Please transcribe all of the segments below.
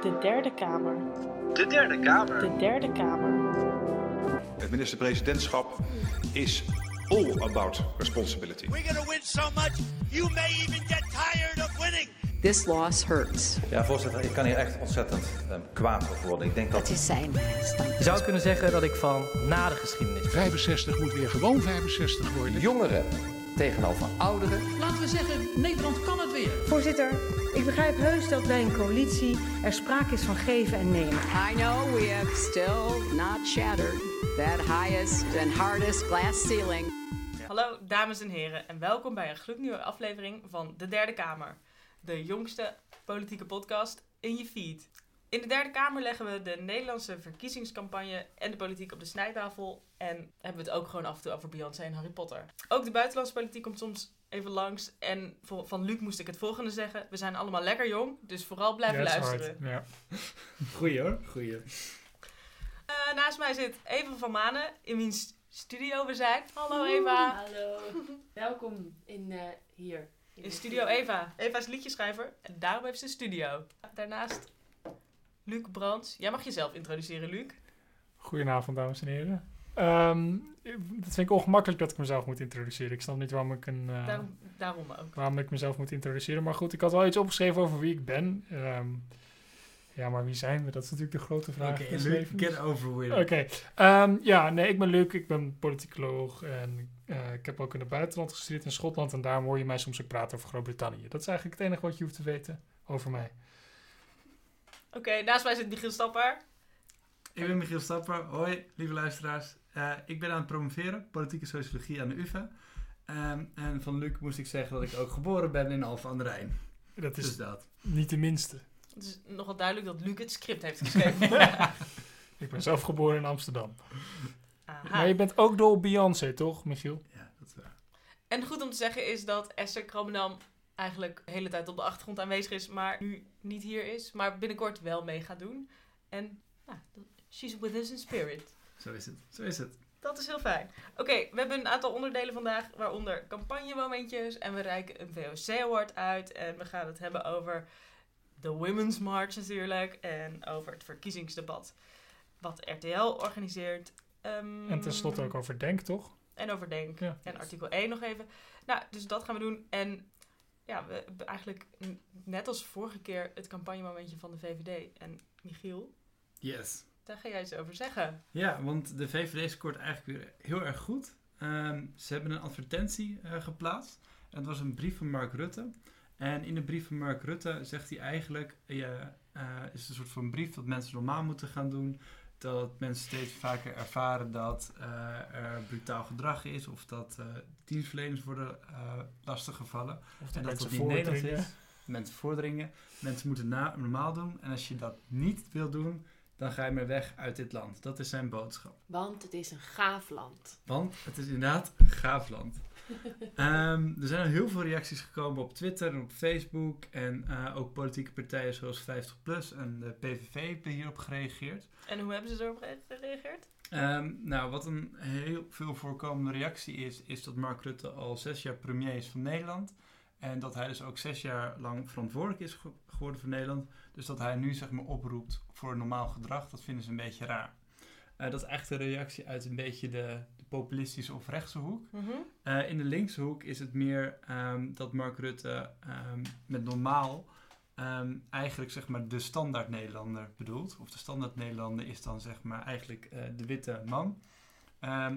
De derde kamer. De derde kamer. De derde kamer. Het minister-presidentschap is all about responsibility. We're gonna win so much, you may even get tired of winning. This loss hurts. Ja, voorzitter, ik kan hier echt ontzettend um, kwaad over worden. Ik denk dat... Dat is zijn. Je zou kunnen zeggen dat ik van na de geschiedenis. 65 moet weer gewoon 65 worden. Jongeren tegenover ouderen. Laten we zeggen, Nederland kan het weer. Voorzitter, ik begrijp heus dat bij een coalitie er sprake is van geven en nemen. I know we have still not shattered that highest and hardest glass ceiling. Hallo dames en heren en welkom bij een gloednieuwe aflevering van De Derde Kamer. De jongste politieke podcast in je feed. In de Derde Kamer leggen we de Nederlandse verkiezingscampagne en de politiek op de snijtafel. En hebben we het ook gewoon af en toe over Beyoncé en Harry Potter. Ook de buitenlandse politiek komt soms even langs. En van Luc moest ik het volgende zeggen. We zijn allemaal lekker jong, dus vooral blijven ja, luisteren. Ja. Goeie hoor, goeie. Uh, naast mij zit Eva van Manen in wiens studio we zijn. Hallo Eva. Hallo. Welkom in uh, hier. In, in studio Eva. Eva is liedjeschrijver en daarom heeft ze een studio. Daarnaast Luc Brands. Jij mag jezelf introduceren, Luc. Goedenavond, dames en heren. Um, dat vind ik ongemakkelijk dat ik mezelf moet introduceren. Ik snap niet waarom ik een. Uh, daarom, daarom, ook. Waarom ik mezelf moet introduceren. Maar goed, ik had wel iets opgeschreven over wie ik ben. Um, ja, maar wie zijn we? Dat is natuurlijk de grote vraag. Oké, okay, get over with Oké. Okay. Um, ja, nee, ik ben Luc. Ik ben politicoloog. En uh, ik heb ook in het buitenland gestudeerd in Schotland. En daarom hoor je mij soms ook praten over Groot-Brittannië. Dat is eigenlijk het enige wat je hoeft te weten over mij. Oké, okay, naast mij zit Michiel Stapper. Ik ben Michiel Stapper. Hoi, lieve luisteraars. Uh, ik ben aan het promoveren, politieke sociologie aan de UvA. Um, en van Luc moest ik zeggen dat ik ook geboren ben in Alphen aan de Rijn. Dat is dus dat. niet de minste. Het is nogal duidelijk dat Luc het script heeft geschreven. ik ben zelf geboren in Amsterdam. Aha. Maar je bent ook door Beyoncé, toch, Michiel? Ja, dat is waar. En goed om te zeggen is dat Esther Krabbendam eigenlijk de hele tijd op de achtergrond aanwezig is, maar nu niet hier is, maar binnenkort wel mee gaat doen. En nou, she's with us in spirit. Zo is het, zo is het. Dat is heel fijn. Oké, okay, we hebben een aantal onderdelen vandaag, waaronder campagnemomentjes en we reiken een VOC Award uit en we gaan het hebben over de Women's March natuurlijk en over het verkiezingsdebat wat RTL organiseert. Um, en tenslotte ook over Denk, toch? En over Denk. Ja. En artikel 1 nog even. Nou, dus dat gaan we doen. En ja, we hebben eigenlijk net als vorige keer het campagnemomentje van de VVD. En Michiel? Yes. Daar ga jij iets over zeggen. Ja, want de VVD scoort eigenlijk weer heel erg goed. Um, ze hebben een advertentie uh, geplaatst. En het was een brief van Mark Rutte. En in de brief van Mark Rutte zegt hij eigenlijk... Ja, uh, is een soort van brief dat mensen normaal moeten gaan doen. Dat mensen steeds vaker ervaren dat uh, er brutaal gedrag is. Of dat uh, dienstverleners worden lastiggevallen. Of en dat dat niet Nederlands is. Mensen voordringen. Mensen moeten na, normaal doen. En als je dat niet wil doen, dan ga je maar weg uit dit land. Dat is zijn boodschap. Want het is een gaaf land. Want het is inderdaad een gaaf land. Um, er zijn al heel veel reacties gekomen op Twitter en op Facebook. En uh, ook politieke partijen zoals 50PLUS en de PVV hebben hierop gereageerd. En hoe hebben ze erop gereageerd? Um, nou, wat een heel veel voorkomende reactie is, is dat Mark Rutte al zes jaar premier is van Nederland. En dat hij dus ook zes jaar lang verantwoordelijk is ge geworden voor Nederland. Dus dat hij nu zeg maar oproept voor normaal gedrag, dat vinden ze een beetje raar. Uh, dat is echt een reactie uit een beetje de, de populistische of rechtse hoek. Mm -hmm. uh, in de linkse hoek is het meer um, dat Mark Rutte um, met normaal um, eigenlijk zeg maar de standaard Nederlander bedoelt. Of de standaard Nederlander is dan zeg maar eigenlijk uh, de witte man.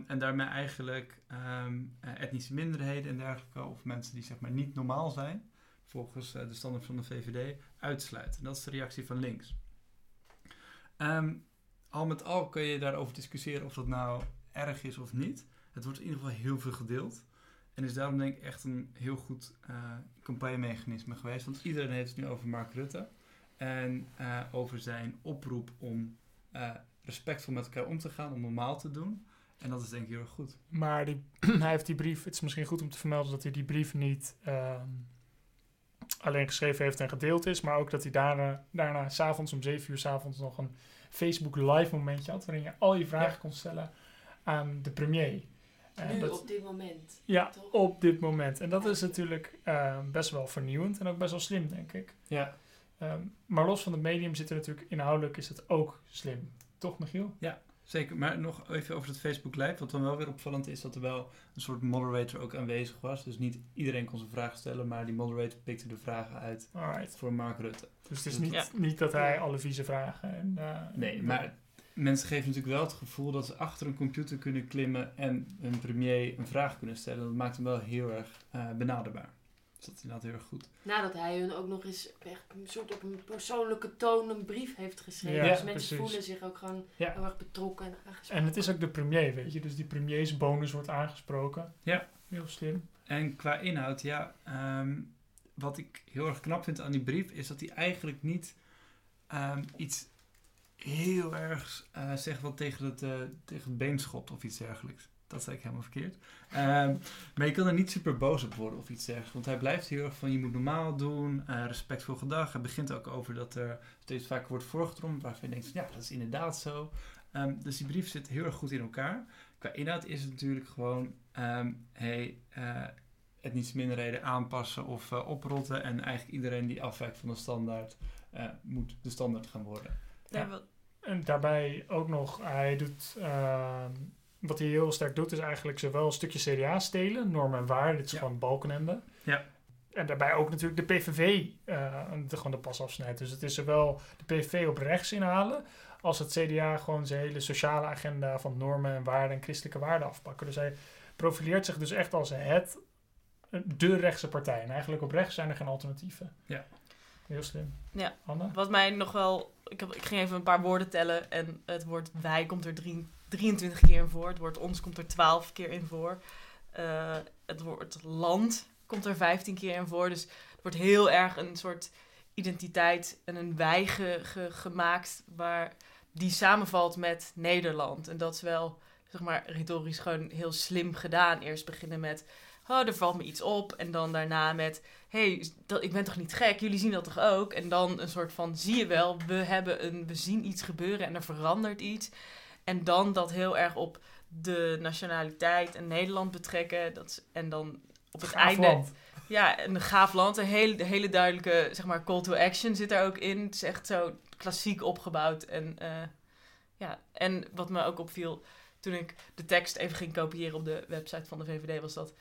en daarmee eigenlijk uh, etnische minderheden en dergelijke, of mensen die zeg maar niet normaal zijn, volgens uh, de standaard van de VVD, uitsluit. En dat is de reactie van links. Al met al kun je daarover discussiëren of dat nou erg is of niet. Het wordt in ieder geval heel veel gedeeld. En is daarom denk ik echt een heel goed uh, campagnemechanisme geweest. Want iedereen heeft het nu over Mark Rutte. En uh, over zijn oproep om uh, respectvol met elkaar om te gaan, om normaal te doen. En dat is denk ik heel erg goed. Maar die, hij heeft die brief, het is misschien goed om te vermelden dat hij die brief niet uh, alleen geschreven heeft en gedeeld is. Maar ook dat hij daarna, daarna s'avonds om 7 uur s'avonds nog een Facebook live momentje had. Waarin je al je vragen ja. kon stellen aan de premier. Nu, dat, op dit moment. Ja, toch? op dit moment. En dat is natuurlijk uh, best wel vernieuwend en ook best wel slim, denk ik. Ja. Um, maar los van het medium zit er natuurlijk inhoudelijk is het ook slim. Toch, Michiel? Ja, zeker. Maar nog even over het Facebook Live. Wat dan wel weer opvallend is, dat er wel een soort moderator ook aanwezig was. Dus niet iedereen kon zijn vraag stellen, maar die moderator pikte de vragen uit Alright. voor Mark Rutte. Dus het is niet, ja. niet dat hij alle vieze vragen... En, uh, nee, maar mensen geven natuurlijk wel het gevoel dat ze achter een computer kunnen klimmen en een premier een vraag kunnen stellen. Dat maakt hem wel heel erg uh, benaderbaar. Dus dat is inderdaad heel erg goed. Nadat hij hun ook nog eens echt een soort op een persoonlijke toon een brief heeft geschreven. Ja, dus mensen precies. voelen zich ook gewoon Ja. heel erg betrokken en aangesproken. En het is ook de premier, weet je. Dus die premiersbonus wordt aangesproken. Ja. Heel slim. En qua inhoud, ja, ehm, wat ik heel erg knap vind aan die brief is dat hij eigenlijk niet ehm, iets heel erg uh, zegt wat tegen het, uh, tegen het been schopt of iets dergelijks. Dat zei ik helemaal verkeerd. Um, maar je kan er niet super boos op worden of iets dergelijks. Want hij blijft heel erg van je moet normaal doen, uh, respectvol gedag. Hij begint ook over dat er steeds vaker wordt voorgedrongen. Waarvan je denkt, ja, dat is inderdaad zo. Um, dus die brief zit heel erg goed in elkaar. Qua inhoud is het natuurlijk gewoon, um, hey, uh, het niets minderheden aanpassen of uh, oprotten. En eigenlijk iedereen die afwijkt van de standaard, moet de standaard gaan worden. Ja. En daarbij ook nog, hij doet uh, wat hij heel sterk doet, is eigenlijk zowel een stukje CDA stelen, normen en waarden. Dit is ja. gewoon balkenende. Ja. En daarbij ook natuurlijk de PVV uh, de, gewoon de pas afsnijdt. Dus het is zowel de PVV op rechts inhalen, als het CDA gewoon zijn hele sociale agenda van normen en waarden en christelijke waarden afpakken. Dus hij profileert zich dus echt als het, de rechtse partij. En eigenlijk op rechts zijn er geen alternatieven. Ja. Heel slim. Ja. Anne? Wat mij nog wel... Ik, heb, ik ging even een paar woorden tellen. En het woord wij komt er drie, 23 keer in voor. Het woord ons komt er 12 keer in voor. Uh, het woord land komt er 15 keer in voor. Dus het wordt heel erg een soort identiteit en een wij ge, ge, gemaakt... waar die samenvalt met Nederland. En dat is wel, zeg maar, retorisch gewoon heel slim gedaan. Eerst beginnen met... Oh, er valt me iets op. En dan daarna met... hey, dat, ik ben toch niet gek? Jullie zien dat toch ook? En dan een soort van... Zie je wel, we, hebben een, we zien iets gebeuren en er verandert iets. En dan dat heel erg op de nationaliteit en Nederland betrekken. Dat, en dan op het gaaf einde... Land. Ja, een gaaf land. Een hele, hele duidelijke, zeg maar, call to action zit er ook in. Het is echt zo klassiek opgebouwd. En, uh, ja, en wat me ook opviel toen ik de tekst even ging kopiëren op de website van de VVD... was dat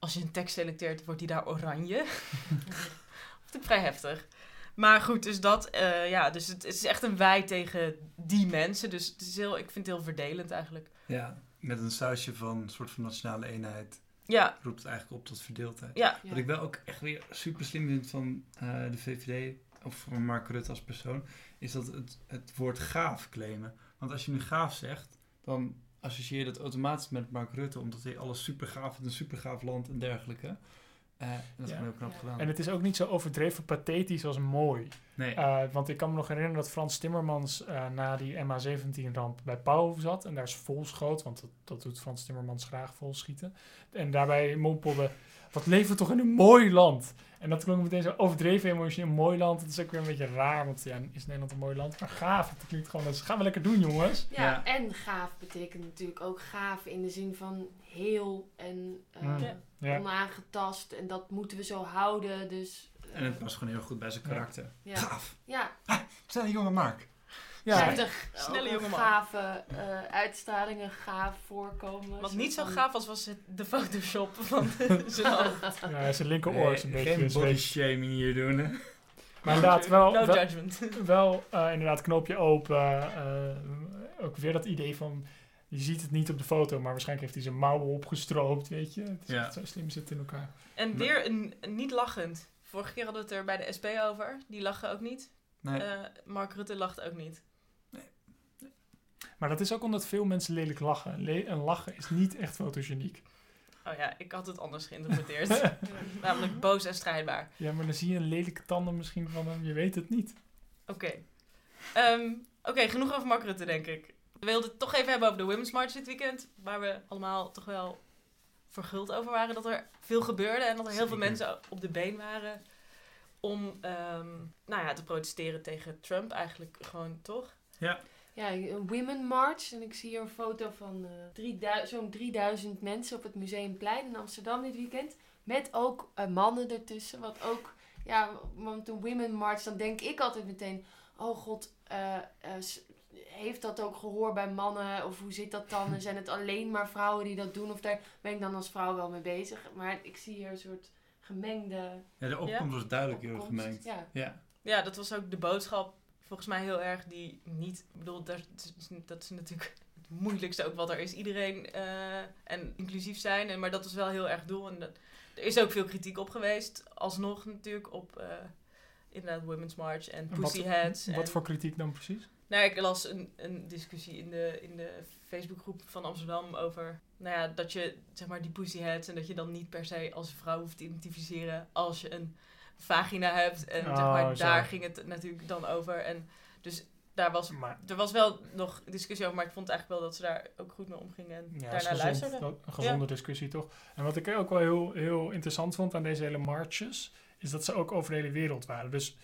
als je een tekst selecteert, wordt die daar oranje. Ik vrij heftig. Maar goed, dus dat, uh, ja, dus het, het, is echt een wij tegen die mensen. Dus het is heel, ik vind het heel verdelend eigenlijk. Ja, met een sausje van een soort van nationale eenheid. Ja. Roept het eigenlijk op tot verdeeldheid. Ja. Wat ik wel ook echt weer super slim vind van uh, de VVD, of van Mark Rutte als persoon, is dat het, het woord gaaf claimen. Want als je nu gaaf zegt, dan associeer je dat automatisch met Mark Rutte, omdat hij alles super gaaf vindt, een super gaaf land en dergelijke. Uh, en dat is Ja. heel knap gedaan. En het is ook niet zo overdreven pathetisch als mooi. Nee. Uh, want ik kan me nog herinneren dat Frans Timmermans uh, na die MH17-ramp bij Pauw zat. En daar is vol schoot, want dat, dat doet Frans Timmermans graag vol schieten. En daarbij mompelde, wat leven we toch in een mooi land. En dat klonk meteen zo overdreven emotioneel, mooi land. Dat is ook weer een beetje raar, want ja, is Nederland een mooi land? Maar gaaf, het klinkt gewoon als, gaan we lekker doen jongens. Ja, ja, en gaaf betekent natuurlijk ook gaaf in de zin van heel en uh. Ja. onaangetast. En dat moeten we zo houden, dus... uh, En het was gewoon heel goed bij zijn karakter. Ja. Gaaf. Ja. Ah, snelle jonge Mark. Ja, heftig. Snelle jongeman. Gave uh, uitstralingen, gaaf voorkomen. Wat niet zo gaaf was, was het, de Photoshop van zijn hoofd. Ja, zijn linkeroor is een beetje geen body shaming hier doen. Hè? Maar inderdaad, wel, No wel, judgment. wel uh, inderdaad knoopje open. Uh, ook weer dat idee van, je ziet het niet op de foto, maar waarschijnlijk heeft hij zijn mouwen opgestroopt, weet je. Het is Ja. echt zo slim zit in elkaar. En weer een, een niet lachend. Vorige keer hadden we het er bij de SP over. Die lachen ook niet. Nee. Eh, Mark Rutte lacht ook niet. Maar dat is ook omdat veel mensen lelijk lachen. Le en lachen is niet echt fotogeniek. Oh ja, ik had het anders geïnterpreteerd. Namelijk boos en strijdbaar. Ja, maar dan zie je een lelijke tanden misschien van hem. Je weet het niet. Oké. Ehm, Oké, genoeg over Mark Rutte, denk ik. We wilden het toch even hebben over de Women's March dit weekend. Waar we allemaal toch wel verguld over waren. Dat er veel gebeurde en dat er heel veel mensen op de been waren. Om ehm, nou ja, te protesteren tegen Trump eigenlijk gewoon, toch? Ja. Ja, een Women March. En ik zie hier een foto van eh, 3000 zo'n 3000 mensen op het Museumplein in Amsterdam dit weekend. Met ook eh, mannen ertussen. Wat ook ja, want een Women March, dan denk ik altijd meteen, oh god, eh, eh, heeft dat ook gehoor bij mannen? Of hoe zit dat dan? En zijn het alleen maar vrouwen die dat doen? Of daar ben ik dan als vrouw wel mee bezig? Maar ik zie hier een soort gemengde... Ja, de opkomst was duidelijk heel gemengd. ja. ja. Ja, dat was ook de boodschap volgens mij heel erg die niet... Ik bedoel, dat is, dat is natuurlijk het moeilijkste ook wat er is. Iedereen eh, en inclusief zijn. En, maar dat was wel heel erg doel. En dat, er is ook veel kritiek op geweest. Alsnog natuurlijk op eh, inderdaad Women's March en wat, Pussyheads. wat en- voor kritiek dan precies? Nou, ik las een, een discussie in de, in de Facebookgroep van Amsterdam over nou ja, dat je zeg maar die pussyheads en dat je dan niet per se als vrouw hoeft te identificeren als je een vagina hebt. En zeg Oh, maar, zo. daar ging het natuurlijk dan over. En dus daar was, Maar- er was wel nog discussie over, maar ik vond eigenlijk wel dat ze daar ook goed mee omgingen en Ja, daarna gezond, luisterden. een gezonde discussie toch? En wat ik ook wel heel, heel interessant vond aan deze hele marches, is dat ze ook over de hele wereld waren. Dus,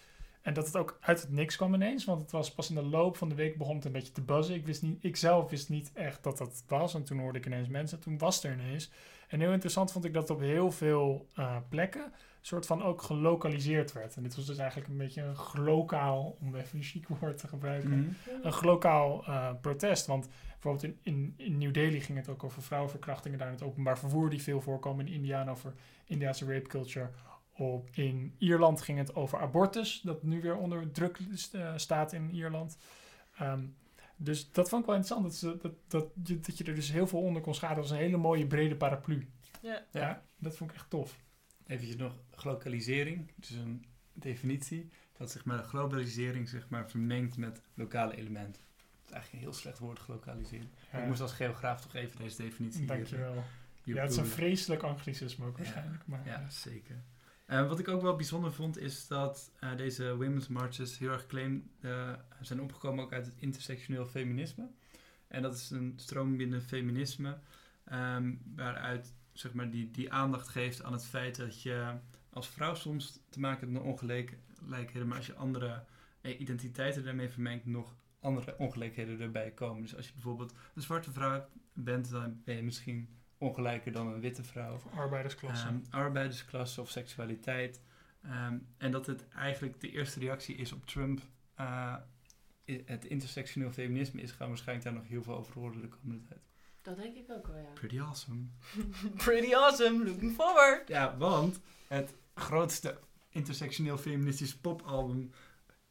en dat het ook uit het niks kwam ineens, want het was pas in de loop van de week begon het een beetje te buzzen. Ik, wist niet, ik zelf wist niet echt dat dat was en toen hoorde ik ineens mensen, toen was er ineens. En heel interessant vond ik dat op heel veel eh, plekken soort van ook gelokaliseerd werd. En dit was dus eigenlijk een beetje een glokaal, om even een chic woord te gebruiken, Mhm. een glokaal eh, protest. Want bijvoorbeeld in, in, in New Delhi ging het ook over vrouwenverkrachtingen daar in het openbaar vervoer die veel voorkomen in India en over Indiaanse rape culture. Op, in Ierland ging het over abortus, dat nu weer onder druk eh, staat in Ierland. Ehm, dus dat vond ik wel interessant, dat, ze, dat, dat, je, dat je er dus heel veel onder kon scharen. Dat was een hele mooie brede paraplu. Ja. Ja, dat vond ik echt tof. Eventjes nog globalisering, dus een definitie. Dat zeg maar de globalisering zeg maar vermengt met lokale elementen. Dat is eigenlijk een heel slecht woord, globalisering. Ja. Ik moest als geograaf toch even deze definitie Dankjewel. eh, hier Ja, het is een vreselijk anglicisme ook waarschijnlijk. Ja, Maar, ja, zeker. Eh, wat ik ook wel bijzonder vond, is dat eh, deze women's marches heel erg claim eh, zijn opgekomen ook uit het intersectioneel feminisme. En dat is een stroming binnen feminisme, ehm, waaruit zeg maar, die, die aandacht geeft aan het feit dat je als vrouw soms te maken hebt met ongelijkheden, maar als je andere eh, identiteiten daarmee vermengt, nog andere ongelijkheden erbij komen. Dus als je bijvoorbeeld een zwarte vrouw bent, dan ben je misschien ongelijker dan een witte vrouw. Of arbeidersklasse. Ehm, arbeidersklasse of seksualiteit. Ehm, en dat het eigenlijk de eerste reactie is op Trump. eh, het intersectioneel feminisme is, gaan we waarschijnlijk daar nog heel veel over horen de komende tijd. Dat denk ik ook wel, ja. Pretty awesome. Pretty awesome, looking forward. Ja, want het grootste intersectioneel feministisch popalbum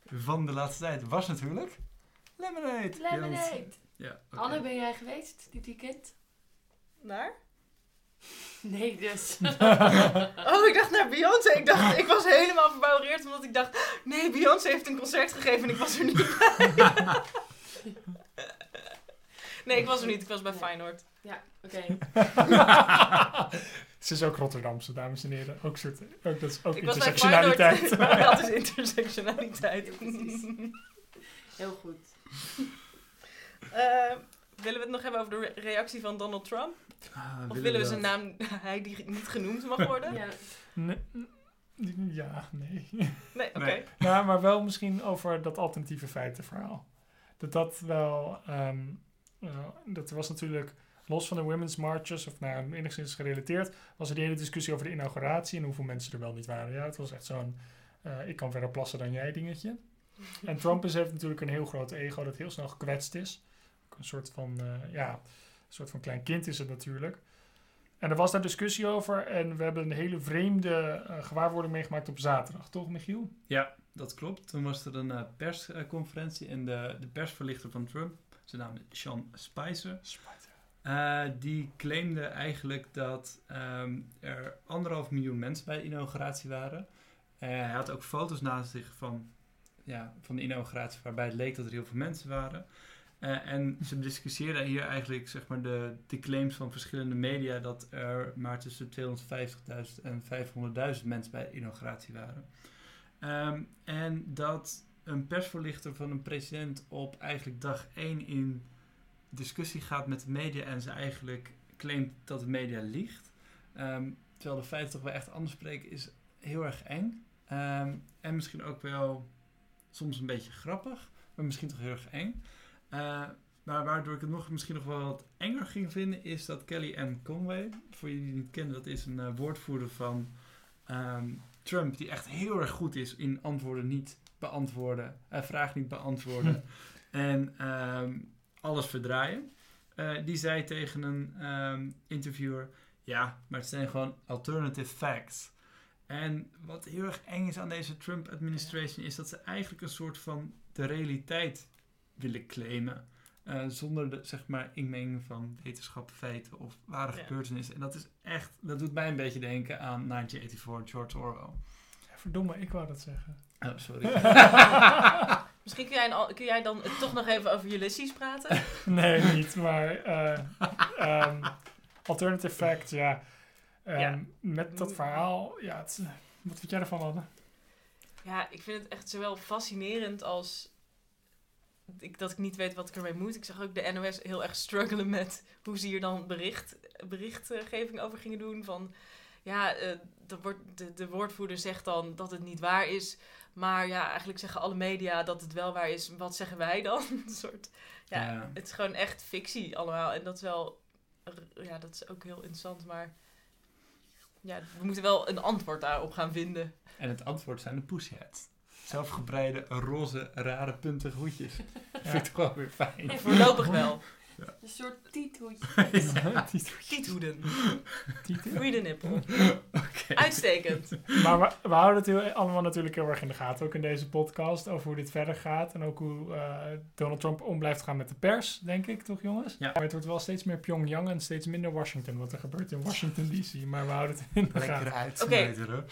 van de laatste tijd was natuurlijk Lemonade. Lemonade. Ja, oké. Anne, ben jij geweest dit weekend? Naar? Nee, dus. Oh, ik dacht naar Beyoncé. Ik, dacht, ik was helemaal verbouwereerd omdat ik dacht... Nee, Beyoncé heeft een concert gegeven en ik was er niet bij. nee, ik was er niet. Ik was bij Feyenoord. Ja, oké. Ze is ook Rotterdamse, dames en heren. Ook soort, ook, dat is ook Ik intersectionaliteit. Dat is intersectionaliteit. Heel goed. Eh, willen we het nog hebben over de re- reactie van Donald Trump? Ah, of willen willen we we zijn dat? naam, hij die niet genoemd mag worden? Ja. Nee, ja, nee. Nee, oké. Nee. Nou, maar wel misschien over dat alternatieve feitenverhaal. Dat dat wel... ehm, eh, dat was natuurlijk, los van de women's marches, of nou, enigszins gerelateerd, was er die hele discussie over de inauguratie en hoeveel mensen er wel niet waren. Ja, het was echt zo'n, eh, ik kan verder plassen dan jij dingetje. En Trump is, heeft natuurlijk een heel groot ego dat heel snel gekwetst is. Een soort van, eh, ja, een soort van klein kind is het natuurlijk. En er was daar discussie over en we hebben een hele vreemde eh, gewaarwording meegemaakt op zaterdag, toch Michiel? Ja, dat klopt. Toen was er een persconferentie en de, de persverlichter van Trump, zijn naam is Sean Spicer, eh, die claimde eigenlijk dat ehm, er anderhalf miljoen mensen bij de inauguratie waren. Eh, hij had ook foto's naast zich van, ja, van de inauguratie waarbij het leek dat er heel veel mensen waren. Eh, en ze discussieerden hier eigenlijk zeg maar, de, de claims van verschillende media dat er maar tussen 250.000 en 500.000 mensen bij de inauguratie waren. Ehm, en dat een persvoorlichter van een president op eigenlijk dag 1 in discussie gaat met de media en ze eigenlijk claimt dat de media liegt. Ehm, terwijl de feiten toch wel echt anders spreken, is heel erg eng. Ehm, en misschien ook wel soms een beetje grappig, maar misschien toch heel erg eng. Eh, maar waardoor ik het nog, misschien nog wel wat enger ging vinden, is dat Kelly M. Conway, voor jullie die niet kennen, dat is een eh, woordvoerder van ehm, Trump, die echt heel erg goed is in antwoorden niet beantwoorden, uh, vraag niet beantwoorden en ehm, alles verdraaien. Uh, die zei tegen een um, interviewer: Ja, maar het zijn gewoon alternative facts. En wat heel erg eng is aan deze Trump-administration is dat ze eigenlijk een soort van de realiteit willen claimen. Uh, zonder de, zeg maar, inmenging van wetenschap, feiten of ware ja. gebeurtenissen. En dat is echt, dat doet mij een beetje denken aan 1984, George Orwell. Verdomme, ik wou dat zeggen. Oh, sorry. Misschien kun jij, kun jij, dan toch nog even over Ulysses praten? nee, niet, maar uh, um, alternative fact, ja. Um, ja. Met dat verhaal, ja, het, wat vind jij ervan, Anne? Ja, ik vind het echt zowel fascinerend als ik, dat ik niet weet wat ik ermee moet. Ik zag ook de NOS heel erg struggelen met hoe ze hier dan bericht, berichtgeving over gingen doen. Van ja, de, de woordvoerder zegt dan dat het niet waar is. Maar ja, eigenlijk zeggen alle media dat het wel waar is. Wat zeggen wij dan? een soort, ja, ja, het is gewoon echt fictie allemaal. En dat is wel, ja, dat is ook heel interessant. Maar ja, we moeten wel een antwoord daarop gaan vinden. En het antwoord zijn de pussyheads zelfgebreide, roze, rare, puntige hoedjes. Dat vind ik toch wel weer fijn. En voorlopig wel. Ja. Een soort tiethoedje. ja, Tiethoeden. Free de nippel. Okay. Uitstekend. Maar we, we, houden het heel, allemaal natuurlijk heel erg in de gaten. Ook in deze podcast. Over hoe dit verder gaat. En ook hoe uh, Donald Trump om blijft gaan met de pers. Denk ik toch jongens? Ja. Maar het wordt wel steeds meer Pyongyang en steeds minder Washington. Wat er gebeurt in Washington DC. Maar we houden het in de Lekker gaten. uit. Oké. Okay. Dat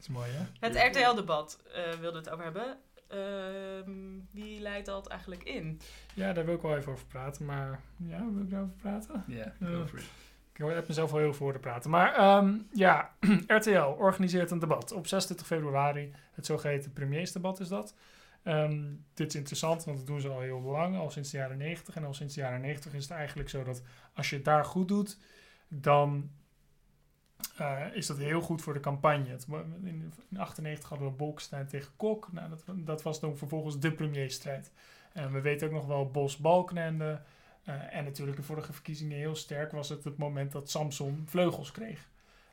is mooi hè? Het RTL-debat uh, wilde het over hebben. Uh, wie leidt dat eigenlijk in? Ja, daar wil ik wel even over praten, maar ja, wil ik daarover praten? Ja, yeah, go for it. Ik heb mezelf al heel voor te praten. Maar um, ja, RTL organiseert een debat op 26 februari. Het zogeheten premiersdebat is dat. Um, dit is interessant, want dat doen ze al heel lang, al sinds de jaren 90. En al sinds de jaren 90 is het eigenlijk zo dat als je het daar goed doet, dan uh, is dat heel goed voor de campagne. Het, in 1998 hadden we Bolkestein tegen Kok. Nou, dat, dat was dan vervolgens de premierstrijd. En we weten ook nog wel Bos-Balkenende. Uh, en natuurlijk de vorige verkiezingen heel sterk was het het moment dat Samson vleugels kreeg.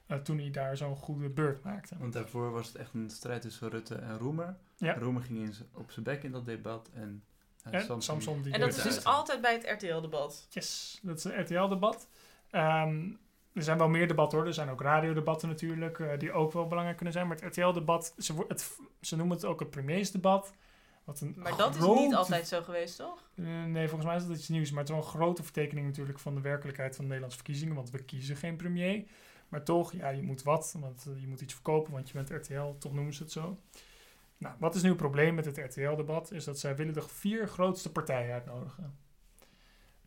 Uh, toen hij daar zo'n goede beurt maakte. Want daarvoor was het echt een strijd tussen Rutte en Roemer. Ja. Roemer ging in op zijn bek in dat debat. En, uh, en Samson, Samson die En dat is dus altijd bij het RTL-debat? Yes, dat is het RTL-debat. Um, er zijn wel meer debatten hoor. Er zijn ook radiodebatten natuurlijk, uh, die ook wel belangrijk kunnen zijn. Maar het RTL-debat, ze, het, ze noemen het ook het premiersdebat. Wat een maar dat is niet altijd zo geweest, toch? Uh, nee, volgens mij is dat iets nieuws. Maar het is wel een grote vertekening natuurlijk van de werkelijkheid van de Nederlandse verkiezingen. Want we kiezen geen premier. Maar toch, ja, je moet wat. Want uh, je moet iets verkopen, want je bent RTL. Toch noemen ze het zo. Nou, wat is nu het probleem met het RTL-debat? Is dat zij willen de vier grootste partijen uitnodigen.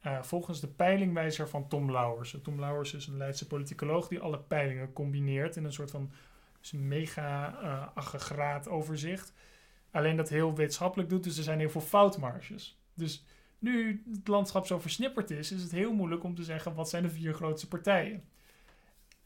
Uh, volgens de peilingwijzer van Tom Lauwers. Tom Lauwers is een Leidse politicoloog die alle peilingen combineert in een soort van mega uh, aggregaat overzicht. Alleen dat heel wetenschappelijk doet, dus er zijn heel veel foutmarges. Dus nu het landschap zo versnipperd is, is het heel moeilijk om te zeggen wat zijn de vier grootste partijen.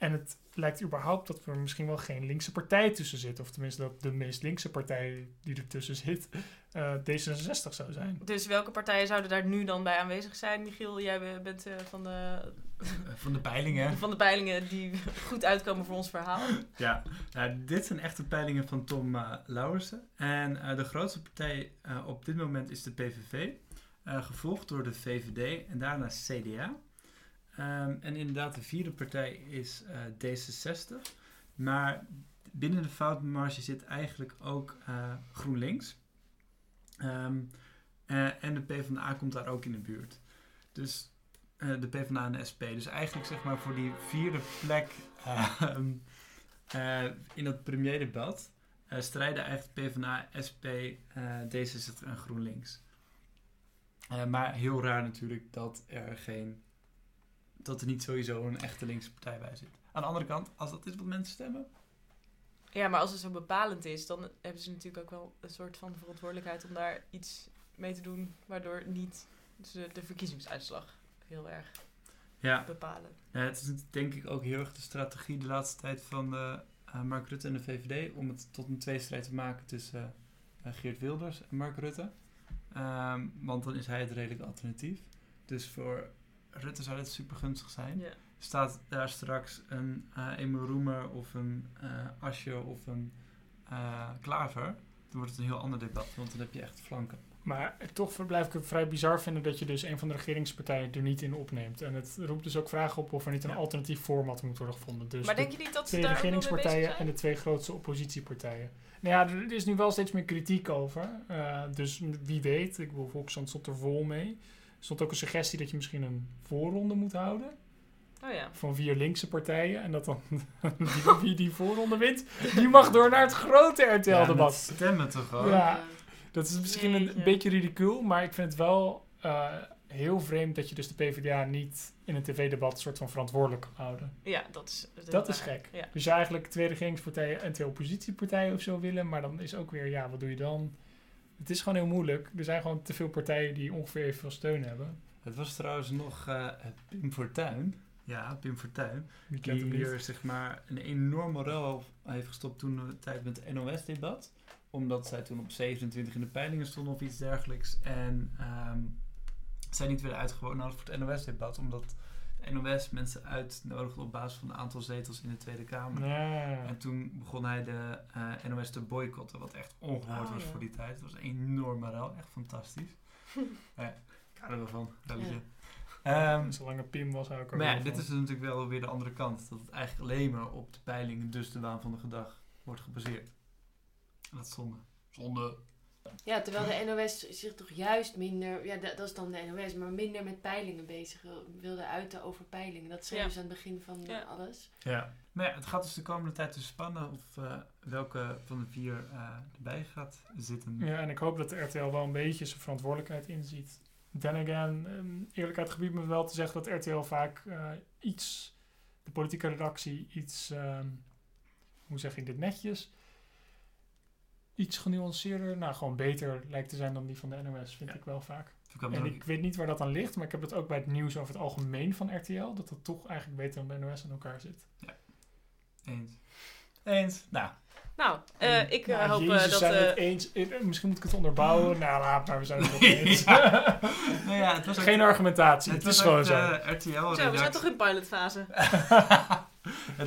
En het lijkt überhaupt dat er misschien wel geen linkse partij tussen zit. Of tenminste dat de meest linkse partij die ertussen zit uh, D66 zou zijn. Dus welke partijen zouden daar nu dan bij aanwezig zijn? Michiel, jij bent uh, van de... van de peilingen. Van de peilingen die goed uitkomen voor ons verhaal. Ja, nou, dit zijn echte peilingen van Tom uh, Lauwersen. En de grootste partij op dit moment is de PVV. gevolgd door de VVD en daarna CDA. Um, en inderdaad, de vierde partij is uh, D66. Maar binnen de foutmarge zit eigenlijk ook uh, GroenLinks. Um, uh, en de PvdA komt daar ook in de buurt. Dus de PvdA en de SP. Dus eigenlijk zeg maar voor die vierde plek um, in dat premierdebat strijden eigenlijk PvdA, SP, D66 en GroenLinks. maar heel raar natuurlijk dat er geen dat er niet sowieso een echte linkse partij bij zit. Aan de andere kant, als dat is wat mensen stemmen. Ja, maar als het zo bepalend is, dan hebben ze natuurlijk ook wel een soort van verantwoordelijkheid om daar iets mee te doen, waardoor niet de, de verkiezingsuitslag heel erg ja. bepalen. Ja, het is denk ik ook heel erg de strategie de laatste tijd van de, uh, Mark Rutte en de VVD om het tot een tweestrijd te maken tussen uh, Geert Wilders en Mark Rutte. Um, want dan is hij het redelijke alternatief. Dus voor Rutte zou dit super gunstig zijn. Ja. staat daar straks een uh, Emil Roemer of een uh, Asje of een uh, Klaver, dan wordt het een heel ander debat, want dan heb je echt flanken. Maar toch blijf ik het vrij bizar vinden dat je dus een van de regeringspartijen er niet in opneemt. En het roept dus ook vragen op of er niet een ja. alternatief format moet worden gevonden. Dus maar denk je niet dat ze twee regeringspartijen en de twee grootste oppositiepartijen. Nou ja, er is nu wel steeds meer kritiek over. Uh, dus wie weet, ik bedoel, Volksstand stond er vol mee. Er stond ook een suggestie dat je misschien een voorronde moet houden. Oh ja. Van vier linkse partijen. En dat dan wie, wie die voorronde wint, die mag door naar het grote RTL-debat. Ja, stemmen toch gewoon. Ja, dat is misschien een, een beetje ridicuul, maar ik vind het wel uh, heel vreemd dat je dus de PvdA niet in een tv-debat soort van verantwoordelijk kan houden. Ja, dat is Dat, dat is gek. Ja. Dus je eigenlijk twee regeringspartijen en twee oppositiepartijen of zo willen, maar dan is ook weer, ja, wat doe je dan? Het is gewoon heel moeilijk. Er zijn gewoon te veel partijen die ongeveer evenveel steun hebben. Het was trouwens nog uh, Pim Fortuyn. Ja, Pim Fortuyn. Die, hier zeg maar een enorme rel heeft gestopt toen de tijd met het NOS-debat. Omdat zij toen op 27 in de peilingen stonden of iets dergelijks. En um, zij niet werden uitgenodigd voor het NOS-debat. Omdat NOS mensen uitnodigde op basis van een aantal zetels in de Tweede Kamer. Ja. En toen begon hij de uh, NOS te boycotten. Wat echt ongehoord Oh, was ja. voor die tijd. Het was een enorme rel. Echt fantastisch. ja, ik hou er wel van. Relletje. Ehm, Zolang het Pim was, hou ik er maar ja, dit is dus natuurlijk wel weer de andere kant. Dat het eigenlijk alleen maar op de peilingen, dus de waan van de gedag, wordt gebaseerd. En dat is zonde. Zonde. Ja, terwijl de NOS zich toch juist minder, ja, dat, dat is dan de NOS, maar minder met peilingen bezig wil- wilde uiten over peilingen. Dat schreven Ja. ze aan het begin van Ja. alles. Ja. Maar ja, het gaat dus de komende tijd dus spannen of eh, welke van de vier eh, erbij gaat zitten. Ja, en ik hoop dat de RTL wel een beetje zijn verantwoordelijkheid inziet. Then again, um, eerlijkheid gebied me wel te zeggen dat RTL vaak eh, iets, de politieke redactie, iets, ehm, hoe zeg ik dit netjes, iets genuanceerder, nou gewoon beter lijkt te zijn dan die van de NOS, vind Ja. ik wel vaak. En ik weet niet waar dat aan ligt, maar ik heb dat ook bij het nieuws over het algemeen van RTL, dat dat toch eigenlijk beter dan de NOS in elkaar zit. Eens. Eens. Nou, Nou, eh, ik eh, Nou, hoop eh, Jezus, dat... zijn we het eens. Misschien moet ik het onderbouwen. nou, laat maar, we zijn het wel eens. Ja. nou ja, het was ook- Geen argumentatie, het, was is ook gewoon zo. RTL-redactie. zo, we zijn toch in pilotfase.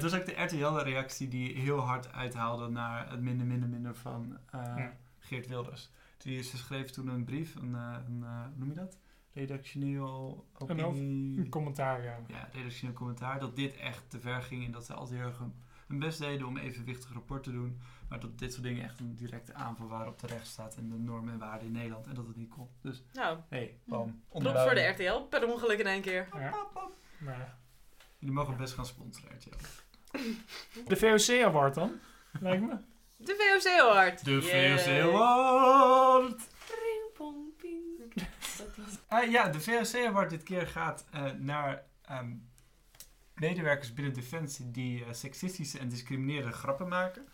het was ook de RTL-reactie die heel hard uithaalde naar het minder, minder, minder van eh, Ja. Geert Wilders. Die ze schreef toen een brief, een, eh, een eh, hoe noem je dat? Redactioneel opinie... Een commentaar, ja. ja, redactioneel commentaar. Dat dit echt te ver ging en dat ze altijd heel erg hun- hun best deden om evenwichtig rapport te doen. Maar dat dit soort dingen echt een directe aanval waren op de rechtsstaat en de normen en waarden in Nederland. En dat het niet kon. Dus, Nou, hey, bam. props voor de RTL, per ongeluk in één keer. ja. Maar Jullie mogen best gaan sponsoren, RTL. De VOC Award dan, lijkt me. De VOC Award. De. VOC Award! Pring, pong, ping. Dat was- Ah, ja, de VOC Award dit keer gaat eh, naar ehm, medewerkers binnen Defensie die eh, seksistische en discriminerende grappen maken.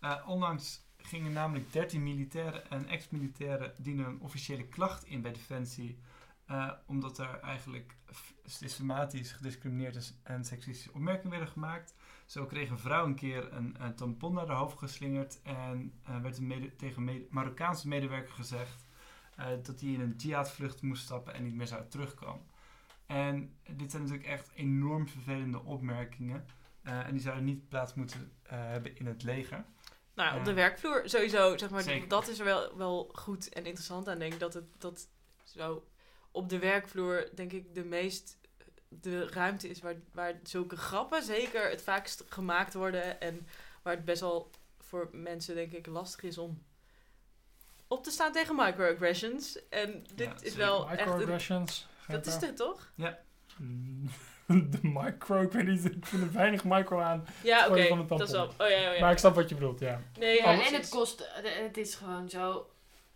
Eh, onlangs gingen namelijk 13 militairen en ex-militairen dienen een officiële klacht in bij Defensie. eh, omdat er eigenlijk systematisch gediscrimineerd is en seksistische opmerkingen werden gemaakt. Zo kreeg een vrouw een keer een, tampon naar haar hoofd geslingerd en eh, werd een mede- tegen mede- Marokkaanse medewerker gezegd eh, dat hij in een jihadvlucht moest stappen en niet meer zou terugkomen. En dit zijn natuurlijk echt enorm vervelende opmerkingen. eh, en die zouden niet plaats moeten hebben in het leger. Nou, op de werkvloer sowieso, zeg maar, Zeker. dat is er wel, wel goed en interessant aan, denk ik. Dat het dat zo op de werkvloer, denk ik, de meest de ruimte is waar, waar zulke grappen zeker het vaakst gemaakt worden. En waar het best wel voor mensen, denk ik, lastig is om op te staan tegen microaggressions. En dit Ja, is wel echt... Een, Microaggressions. dat is dit, toch? Mm, De micro, ik weet niet, ik vind er weinig micro aan. Ja, oké. Dat is wel... Oh ja, oh ja. Maar ik snap wat je bedoelt, ja. Nee, ja, Ja, en het kost, en het is gewoon zo,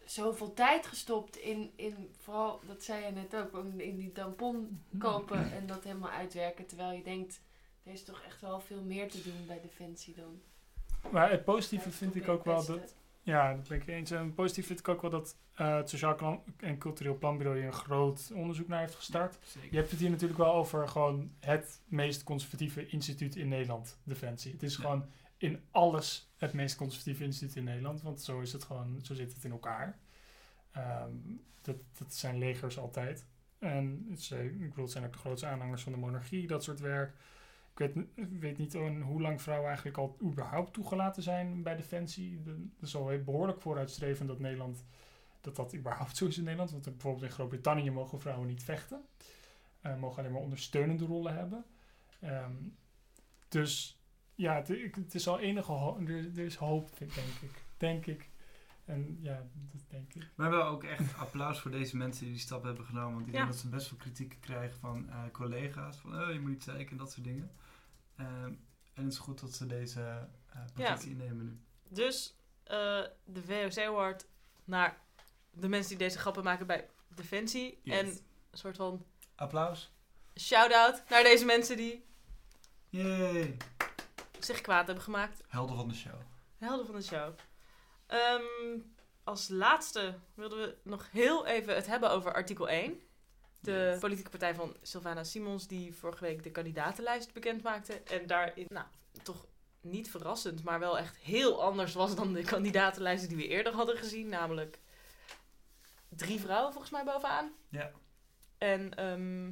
zoveel tijd gestopt in, in, vooral, dat zei je net ook, om in die tampon kopen en dat helemaal uitwerken. Terwijl je denkt, er is toch echt wel veel meer te doen bij Defensie dan. Maar het positieve Ja, vind ik ook wel dat... Ja, dat ben ik eens. En positief vind ik ook wel dat eh, het Sociaal en Cultureel Planbureau hier een groot onderzoek naar heeft gestart. Je hebt het hier natuurlijk wel over gewoon het meest conservatieve instituut in Nederland, Defensie. Het is Ja. gewoon in alles het meest conservatieve instituut in Nederland, want zo is het gewoon, zo zit het in elkaar. Ehm, dat, dat zijn legers altijd. En ze, ik bedoel, het zijn ook de grootste aanhangers van de monarchie, dat soort werk. Ik weet, weet niet hoe lang vrouwen eigenlijk al überhaupt toegelaten zijn bij Defensie. De- Dat is al behoorlijk vooruitstrevend dat Nederland, dat dat überhaupt zo is in Nederland. Want bijvoorbeeld in Groot-Brittannië mogen vrouwen niet vechten. Eh, mogen alleen maar ondersteunende rollen hebben. Ehm, dus ja, het, ik- het is al enige hoop. Er, er is hoop, denk ik. Denk ik. En ja, dat denk ik. Maar wel ook echt applaus voor deze mensen die die stap hebben genomen. Want ik Ja. denk dat ze best wel kritiek krijgen van eh, collega's. Van, oh, je moet niet zeiken en dat soort dingen. Ehm, en het is goed dat ze deze eh positie innemen nu. Dus eh, de VOC Award naar de mensen die deze grappen maken bij Defensie. Yes. En een soort van Applaus. shout-out naar deze mensen die Yay. Zich kwaad hebben gemaakt. Helden van de show. Helden van de show. Ehm, als laatste wilden we nog heel even het hebben over artikel 1. De politieke partij van Sylvana Simons, die vorige week de kandidatenlijst bekend maakte. En daarin, nou, toch niet verrassend, maar wel echt heel anders was dan de kandidatenlijsten die we eerder hadden gezien. Namelijk drie vrouwen volgens mij bovenaan. Ja. En ehm,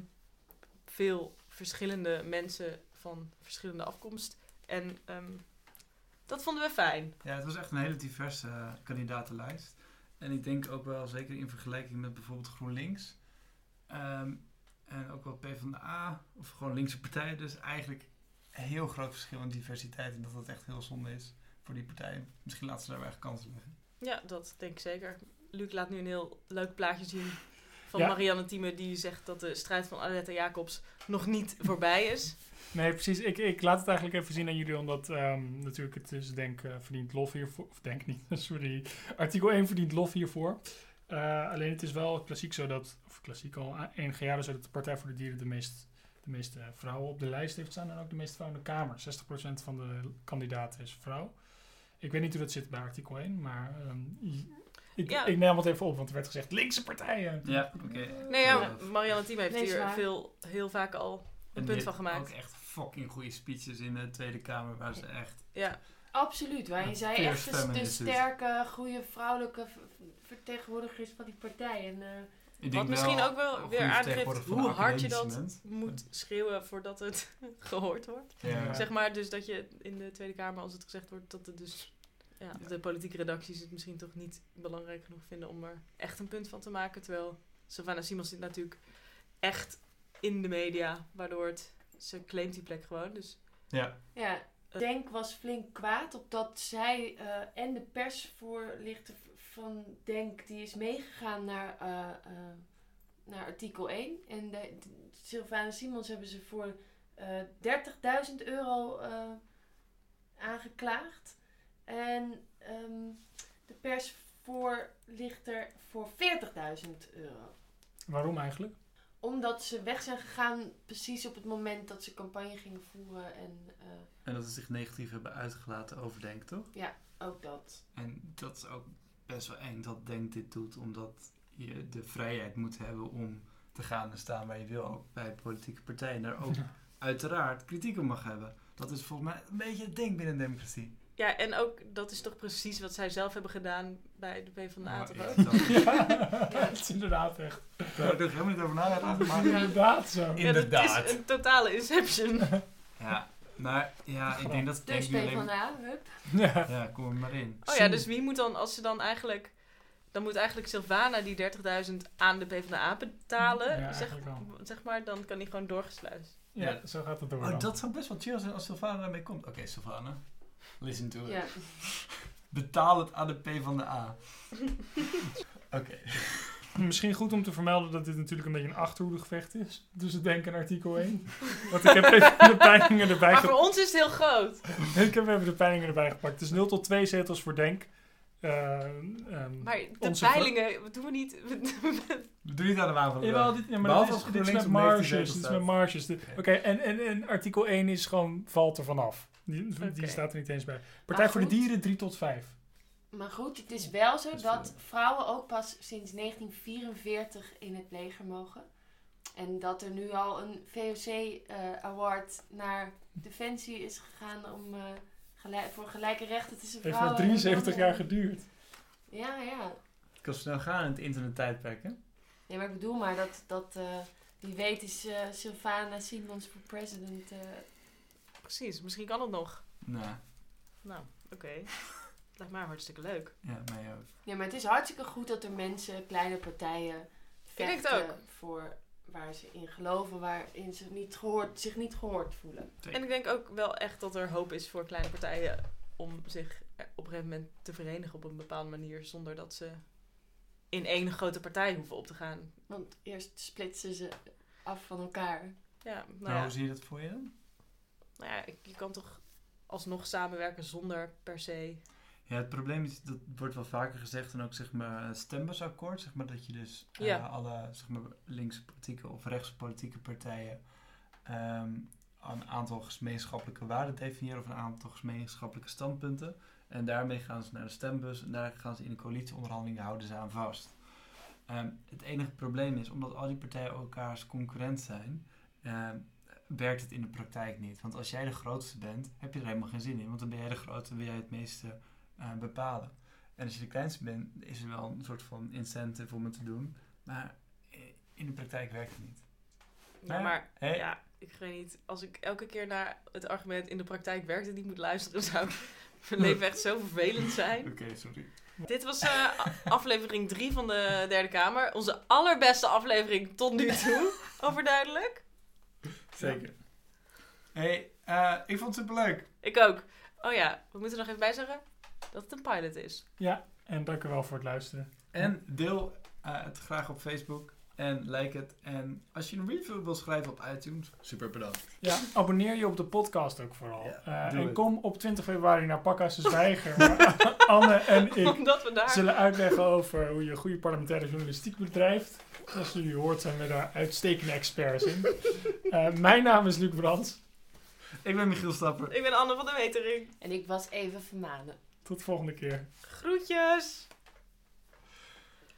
veel verschillende mensen van verschillende afkomst. En ehm, dat vonden we fijn. Ja, het was echt een hele diverse eh, kandidatenlijst. En ik denk ook wel, zeker in vergelijking met bijvoorbeeld GroenLinks. ehm, en ook wel PvdA, of gewoon linkse partijen. Dus eigenlijk een heel groot verschil in diversiteit. En dat dat echt heel zonde is voor die partijen. Misschien laten ze daar wel echt kansen liggen. Ja, dat denk ik zeker. Luc laat nu een heel leuk plaatje zien van Ja. Marianne Thieme... die zegt dat de strijd van Aletta Jacobs nog niet voorbij is. Nee, precies. Ik, ik laat het eigenlijk even zien aan jullie, omdat ehm, natuurlijk het is, denk eh, verdient lof hiervoor. Of denk niet, sorry. Artikel 1 verdient lof hiervoor. Eh, alleen het is wel klassiek zo dat, of klassiek al a- enige jaren zo dat de Partij voor de Dieren de, meest, de meeste vrouwen op de lijst heeft staan en ook de meeste vrouwen in de Kamer. 60% van de kandidaten is vrouw. Ik weet niet hoe dat zit bij artikel 1, maar ehm, ik, Ja. ik neem het even op, want er werd gezegd linkse partijen. Ja, oké. Nee, ja, Marianne Thieme heeft Nee, hier veel, heel vaak al een En punt van gemaakt. Ook echt fucking goede speeches in de Tweede Kamer, waar ze echt... Ja. Absoluut, waarin zij echt de, sterke, goede vrouwelijke vertegenwoordiger is van die partij. En, eh, Ik Wat misschien wel ook wel weer aangeeft hoe hard je dat moet schreeuwen voordat het gehoord wordt. Ja. Zeg maar dus dat je in de Tweede Kamer, als het gezegd wordt, dat het dus... Ja, Ja. de politieke redacties het misschien toch niet belangrijk genoeg vinden om er echt een punt van te maken. Terwijl Savannah Simons zit natuurlijk echt in de media, waardoor het, ze claimt die plek gewoon. Dus Ja. ja, Denk was flink kwaad op dat zij eh, en de persvoorlichter van Denk, die is meegegaan naar, eh, eh, naar artikel 1. En de, de- Sylvana Simons hebben ze voor eh 30.000 euro eh, aangeklaagd. En ehm, de persvoorlichter voor 40.000 euro. Waarom eigenlijk? Omdat ze weg zijn gegaan precies op het moment dat ze campagne gingen voeren. En eh, En dat ze zich negatief hebben uitgelaten over Denk, toch? ja, ook dat. En dat is ook best wel eng dat Denk dit doet, omdat je de vrijheid moet hebben om te gaan en staan waar je wil, ook bij politieke partijen. Daar ook uiteraard kritiek op mag hebben. Dat is volgens mij een beetje het ding binnen een democratie. Ja, en ook dat is toch precies wat zij zelf hebben gedaan bij de PvdA Oh, ja, dat- Ja, het is inderdaad echt. Daar heb ik helemaal niet over nagedacht, maar... Inderdaad zo. Ja, dat Inderdaad. is een totale inception. Ja, maar ja, ik denk dat Dus. PvdA, hup. Ja. Ja, kom er maar in. Oh ja, dus wie moet dan, als ze dan eigenlijk... Dan moet eigenlijk Sylvana die 30.000 aan de PvdA betalen. Ja, zeg, zeg maar, dan kan die gewoon doorgesluist. Ja, Ja. zo gaat het door. Oh, dan. dat zou best wel chill zijn als Sylvana daarmee komt. Oké, Sylvana. Listen to it. Ja. Betaal het aan de P van de A. Oké. Misschien goed om te vermelden dat dit natuurlijk een beetje een achterhoedegevecht is. Dus ik denk aan artikel 1. Want ik heb even de peilingen erbij Maar voor gepakt. ons is het heel groot. Ik heb even de peilingen erbij gepakt. Het is 0 tot 2 zetels voor Denk. Eh, ehm, Maar de peilingen, wat doen we niet? Doe niet aan de waan van de Jawel, dit, ja, maar Behalve dit is, dit is GroenLinks met op 19 marges. Dit is met marges. Oké, en, en, en artikel 1 is gewoon, valt er vanaf. Die, die staat er niet eens bij. Partij voor de. Dieren 3 tot 5. Maar goed, het is wel zo Dat vrouwen ook pas sinds 1944 in het leger mogen. En dat er nu al een VOC-award naar Defensie is gegaan om, eh, gelijk, voor gelijke rechten tussen Heeft vrouwen maar 73 en jaar geduurd. Ja, ja. Het kan snel gaan in het internettijdperk, hè? Nee, maar ik bedoel maar dat, dat eh, wie weet is uh, Sylvana Simons voor president. Precies, misschien kan het nog. Nou. Nou, oké. Okay. Lijkt mij hartstikke leuk. Ja, mij ook. Ja, maar het is hartstikke goed dat er mensen, kleine partijen, vechten voor waar ze in geloven, waarin ze niet gehoord, zich niet gehoord voelen. En ik denk ook wel echt dat er hoop is voor kleine partijen om zich op een gegeven moment te verenigen op een bepaalde manier, zonder dat ze in één grote partij hoeven op te gaan. Want eerst splitsen ze af van elkaar. Ja, nou, nou ja. hoe zie je dat voor je dan? Nou ja, je kan toch alsnog samenwerken zonder per se. Ja, het probleem is, dat wordt wel vaker gezegd, en ook zeg maar stembusakkoord, zeg maar dat je dus ja. uh, alle zeg maar linkse politieke of rechtse politieke partijen um, een aantal gemeenschappelijke waarden definiëren of een aantal gemeenschappelijke standpunten. En daarmee gaan ze naar de stembus en daar gaan ze in de coalitieonderhandelingen houden ze aan vast. Um, het enige probleem is, omdat al die partijen elkaars concurrent zijn, um, werkt het in de praktijk niet. Want als jij de grootste bent, heb je er helemaal geen zin in. Want dan ben jij de grootste, wil jij het meeste uh, bepalen. En als je de kleinste bent, is er wel een soort van incentive om het te doen. Maar in de praktijk werkt het niet. Ja, maar hey. ja, ik weet niet. Als ik elke keer naar het argument in de praktijk werkt het niet moet luisteren, zou mijn leven echt zo vervelend zijn. Oké, okay, sorry. Dit was uh, aflevering 3 van de Derde Kamer. Onze allerbeste aflevering tot nu toe. Overduidelijk. Zeker. hey, uh, ik vond het superleuk. Ik ook. Oh ja, we moeten er nog even bij zeggen dat het een pilot is. Ja, en dank u wel voor het luisteren. En deel uh, het graag op Facebook. En like het. En als je een review wil schrijven op iTunes, super bedankt. Ja, abonneer je op de podcast ook vooral. Uh, en kom op 20 februari naar Pakhuis de Zwijger. waar Anne en ik Omdat we daar... zullen uitleggen over hoe je goede parlementaire journalistiek bedrijft. Zoals jullie hoort zijn we daar uitstekende experts in. Uh, mijn naam is Luc Brands. Ik ben Michiel Stapper. Ik ben Anne van der Wetering. En ik was even vermanen. Tot de volgende keer. Groetjes!